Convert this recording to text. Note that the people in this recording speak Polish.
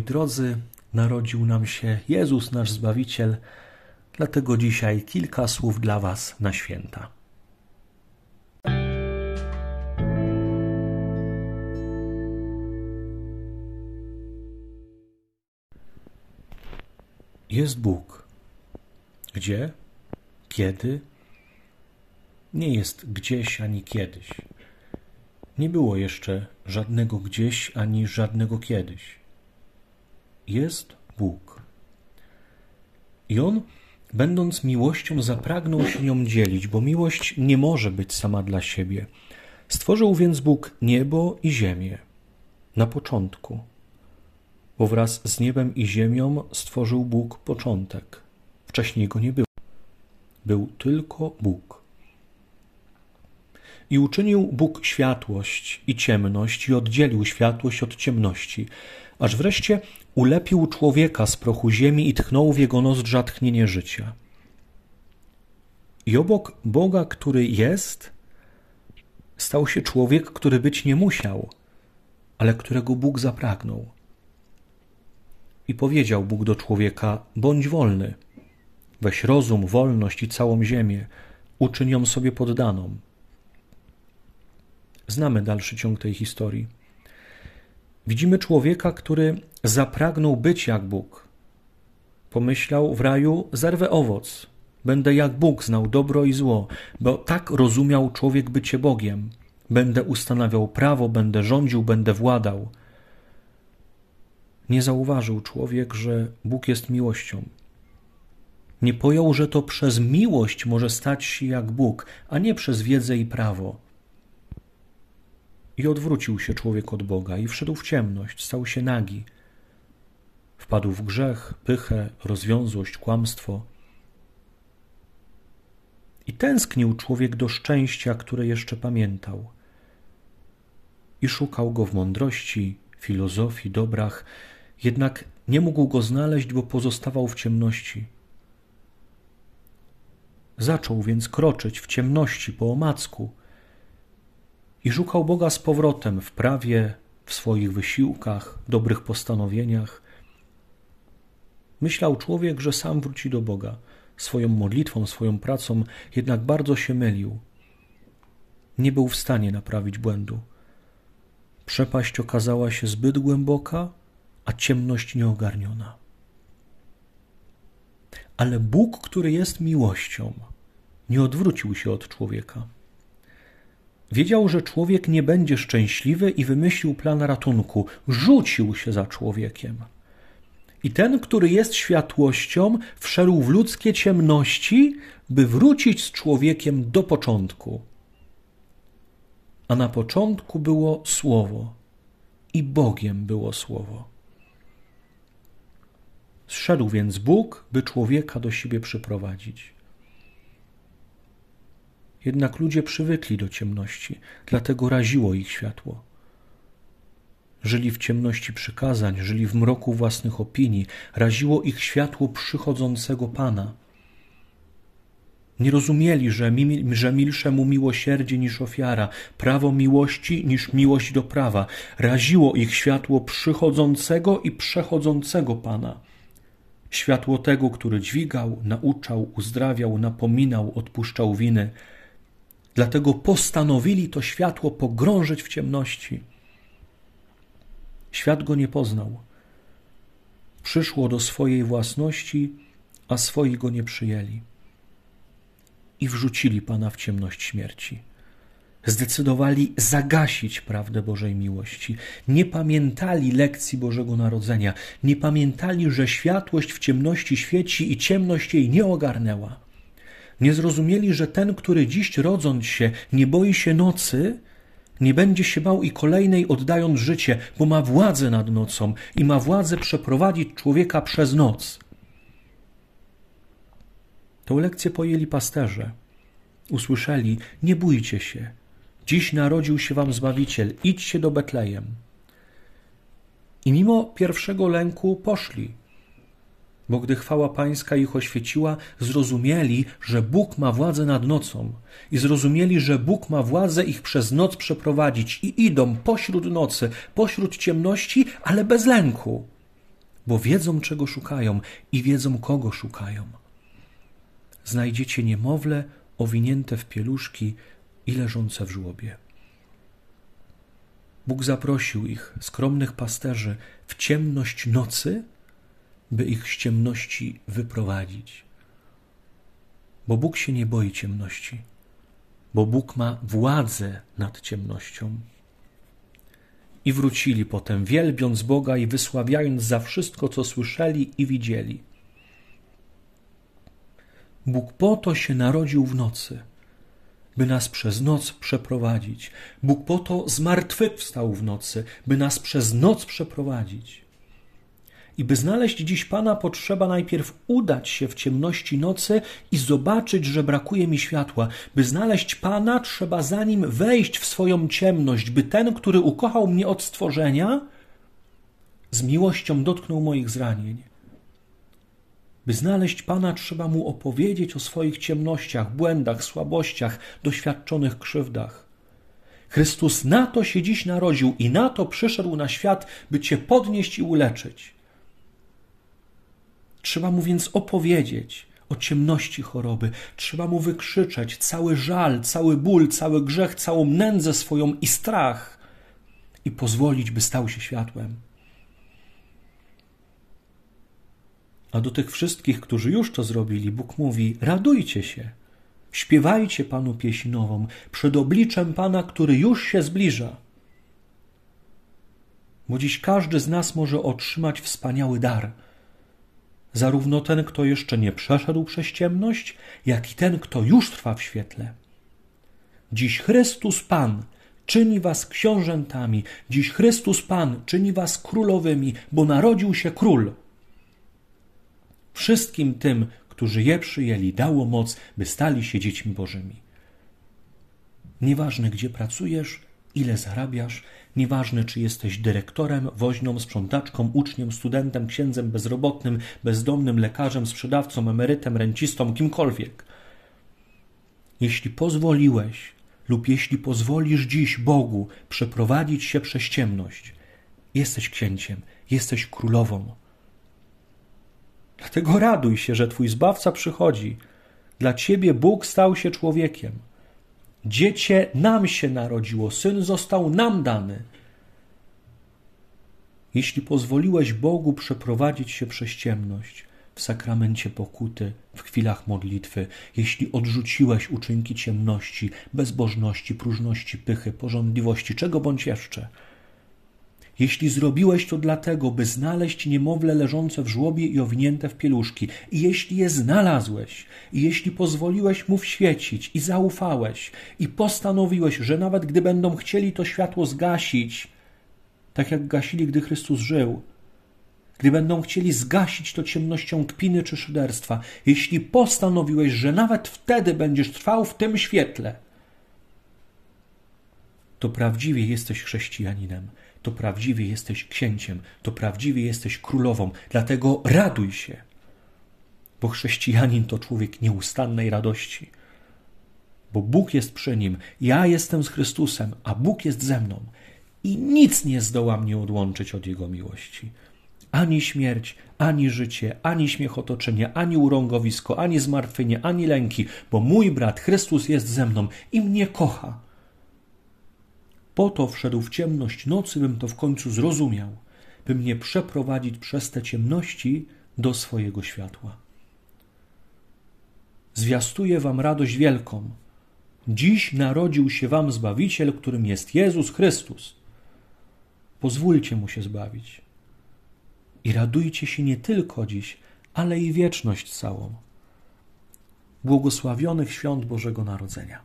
Moi drodzy, narodził nam się Jezus, nasz Zbawiciel, dlatego dzisiaj kilka słów dla Was na święta. Jest Bóg. Gdzie? Kiedy? Nie jest gdzieś ani kiedyś. Nie było jeszcze żadnego gdzieś ani żadnego kiedyś. Jest Bóg. I On, będąc miłością, zapragnął się nią dzielić, bo miłość nie może być sama dla siebie. Stworzył więc Bóg niebo i ziemię na początku, bo wraz z niebem i ziemią stworzył Bóg początek. Wcześniej go nie było. Był tylko Bóg. I uczynił Bóg światłość i ciemność, i oddzielił światłość od ciemności, aż wreszcie ulepił człowieka z prochu ziemi i tchnął w jego nozdrza tchnienie życia. I obok Boga, który jest, stał się człowiek, który być nie musiał, ale którego Bóg zapragnął. I powiedział Bóg do człowieka: Bądź wolny, weź rozum, wolność i całą ziemię, uczyń ją sobie poddaną. Znamy dalszy ciąg tej historii. Widzimy człowieka, który zapragnął być jak Bóg. Pomyślał w raju: zerwę owoc, będę jak Bóg znał dobro i zło, bo tak rozumiał człowiek bycie Bogiem. Będę ustanawiał prawo, będę rządził, będę władał. Nie zauważył człowiek, że Bóg jest miłością. Nie pojął, że to przez miłość może stać się jak Bóg, a nie przez wiedzę i prawo. I odwrócił się człowiek od Boga i wszedł w ciemność, stał się nagi. Wpadł w grzech, pychę, rozwiązłość, kłamstwo. I tęsknił człowiek do szczęścia, które jeszcze pamiętał. I szukał go w mądrości, filozofii, dobrach, jednak nie mógł go znaleźć, bo pozostawał w ciemności. Zaczął więc kroczyć w ciemności po omacku i szukał Boga z powrotem w prawie, w swoich wysiłkach, dobrych postanowieniach. Myślał człowiek, że sam wróci do Boga swoją modlitwą, swoją pracą, jednak bardzo się mylił. Nie był w stanie naprawić błędu. Przepaść okazała się zbyt głęboka, a ciemność nieogarniona. Ale Bóg, który jest miłością, nie odwrócił się od człowieka. Wiedział, że człowiek nie będzie szczęśliwy i wymyślił plan ratunku. Rzucił się za człowiekiem. I ten, który jest światłością, wszedł w ludzkie ciemności, by wrócić z człowiekiem do początku. A na początku było Słowo, i Bogiem było Słowo. Zszedł więc Bóg, by człowieka do siebie przyprowadzić. Jednak ludzie przywykli do ciemności, dlatego raziło ich światło. Żyli w ciemności przykazań, żyli w mroku własnych opinii, raziło ich światło przychodzącego Pana. Nie rozumieli, że, mi, że milsze mu miłosierdzie niż ofiara, prawo miłości niż miłość do prawa. Raziło ich światło przychodzącego i przechodzącego Pana. Światło tego, który dźwigał, nauczał, uzdrawiał, napominał, odpuszczał winy – Dlatego postanowili to światło pogrążyć w ciemności. Świat go nie poznał. Przyszło do swojej własności, a swoi go nie przyjęli. I wrzucili Pana w ciemność śmierci. Zdecydowali zagasić prawdę Bożej miłości. Nie pamiętali lekcji Bożego Narodzenia. Nie pamiętali, że światłość w ciemności świeci i ciemność jej nie ogarnęła. Nie zrozumieli, że ten, który dziś rodząc się nie boi się nocy, nie będzie się bał i kolejnej oddając życie, bo ma władzę nad nocą i ma władzę przeprowadzić człowieka przez noc. Tą lekcję pojęli pasterze. Usłyszeli: Nie bójcie się. Dziś narodził się wam Zbawiciel, idźcie do Betlejem. I mimo pierwszego lęku poszli bo gdy chwała Pańska ich oświeciła, zrozumieli, że Bóg ma władzę nad nocą i zrozumieli, że Bóg ma władzę ich przez noc przeprowadzić i idą pośród nocy, pośród ciemności, ale bez lęku. bo wiedzą, czego szukają i wiedzą, kogo szukają. Znajdziecie niemowlę owinięte w pieluszki i leżące w żłobie. Bóg zaprosił ich, skromnych pasterzy, w ciemność nocy, by ich z ciemności wyprowadzić. Bo Bóg się nie boi ciemności, bo Bóg ma władzę nad ciemnością. I wrócili potem, wielbiąc Boga i wysławiając za wszystko, co słyszeli i widzieli. Bóg po to się narodził w nocy, by nas przez noc przeprowadzić. Bóg po to zmartwychwstał w nocy, by nas przez noc przeprowadzić. I by znaleźć dziś Pana, potrzeba najpierw udać się w ciemności nocy i zobaczyć, że brakuje mi światła. By znaleźć Pana, trzeba za nim wejść w swoją ciemność, by ten, który ukochał mnie od stworzenia, z miłością dotknął moich zranień. By znaleźć Pana, trzeba mu opowiedzieć o swoich ciemnościach, błędach, słabościach, doświadczonych krzywdach. Chrystus na to się dziś narodził i na to przyszedł na świat, by Cię podnieść i uleczyć. Trzeba mu więc opowiedzieć o ciemności choroby, trzeba mu wykrzyczeć cały żal, cały ból, cały grzech, całą nędzę swoją i strach i pozwolić, by stał się światłem. A do tych wszystkich, którzy już to zrobili, Bóg mówi: radujcie się, śpiewajcie Panu pieśń nową przed obliczem Pana, który już się zbliża. Bo dziś każdy z nas może otrzymać wspaniały dar. Zarówno ten, kto jeszcze nie przeszedł przez ciemność, jak i ten, kto już trwa w świetle. Dziś Chrystus Pan czyni was książętami, dziś Chrystus Pan czyni was królowymi, bo narodził się król. Wszystkim tym, którzy je przyjęli, dało moc, by stali się dziećmi Bożymi. Nieważne, gdzie pracujesz, ile zarabiasz, nieważne, czy jesteś dyrektorem, woźnią, sprzątaczką, uczniem, studentem, księdzem, bezrobotnym, bezdomnym, lekarzem, sprzedawcą, emerytem, rencistą, kimkolwiek. Jeśli pozwoliłeś lub jeśli pozwolisz dziś Bogu przeprowadzić się przez ciemność, jesteś księciem, jesteś królową. Dlatego raduj się, że Twój Zbawca przychodzi. Dla Ciebie Bóg stał się człowiekiem. Dziecię nam się narodziło, syn został nam dany. Jeśli pozwoliłeś Bogu przeprowadzić się przez ciemność, w sakramencie pokuty, w chwilach modlitwy, jeśli odrzuciłeś uczynki ciemności, bezbożności, próżności, pychy, porządliwości, czego bądź jeszcze – jeśli zrobiłeś to dlatego, by znaleźć niemowlę leżące w żłobie i owinięte w pieluszki, i jeśli je znalazłeś, i jeśli pozwoliłeś mu świecić, i zaufałeś, i postanowiłeś, że nawet gdy będą chcieli to światło zgasić, tak jak gasili, gdy Chrystus żył, gdy będą chcieli zgasić to ciemnością kpiny czy szyderstwa, jeśli postanowiłeś, że nawet wtedy będziesz trwał w tym świetle, to prawdziwie jesteś chrześcijaninem to prawdziwie jesteś księciem, to prawdziwie jesteś królową, dlatego raduj się, bo chrześcijanin to człowiek nieustannej radości, bo Bóg jest przy nim, ja jestem z Chrystusem, a Bóg jest ze mną. I nic nie zdoła mnie odłączyć od Jego miłości. Ani śmierć, ani życie, ani śmiech otoczenia, ani urągowisko, ani zmartwienie, ani lęki, bo mój brat Chrystus jest ze mną i mnie kocha po to wszedł w ciemność nocy, bym to w końcu zrozumiał, by mnie przeprowadzić przez te ciemności do swojego światła. Zwiastuję wam radość wielką. Dziś narodził się wam Zbawiciel, którym jest Jezus Chrystus. Pozwólcie mu się zbawić. I radujcie się nie tylko dziś, ale i wieczność całą. Błogosławionych świąt Bożego Narodzenia.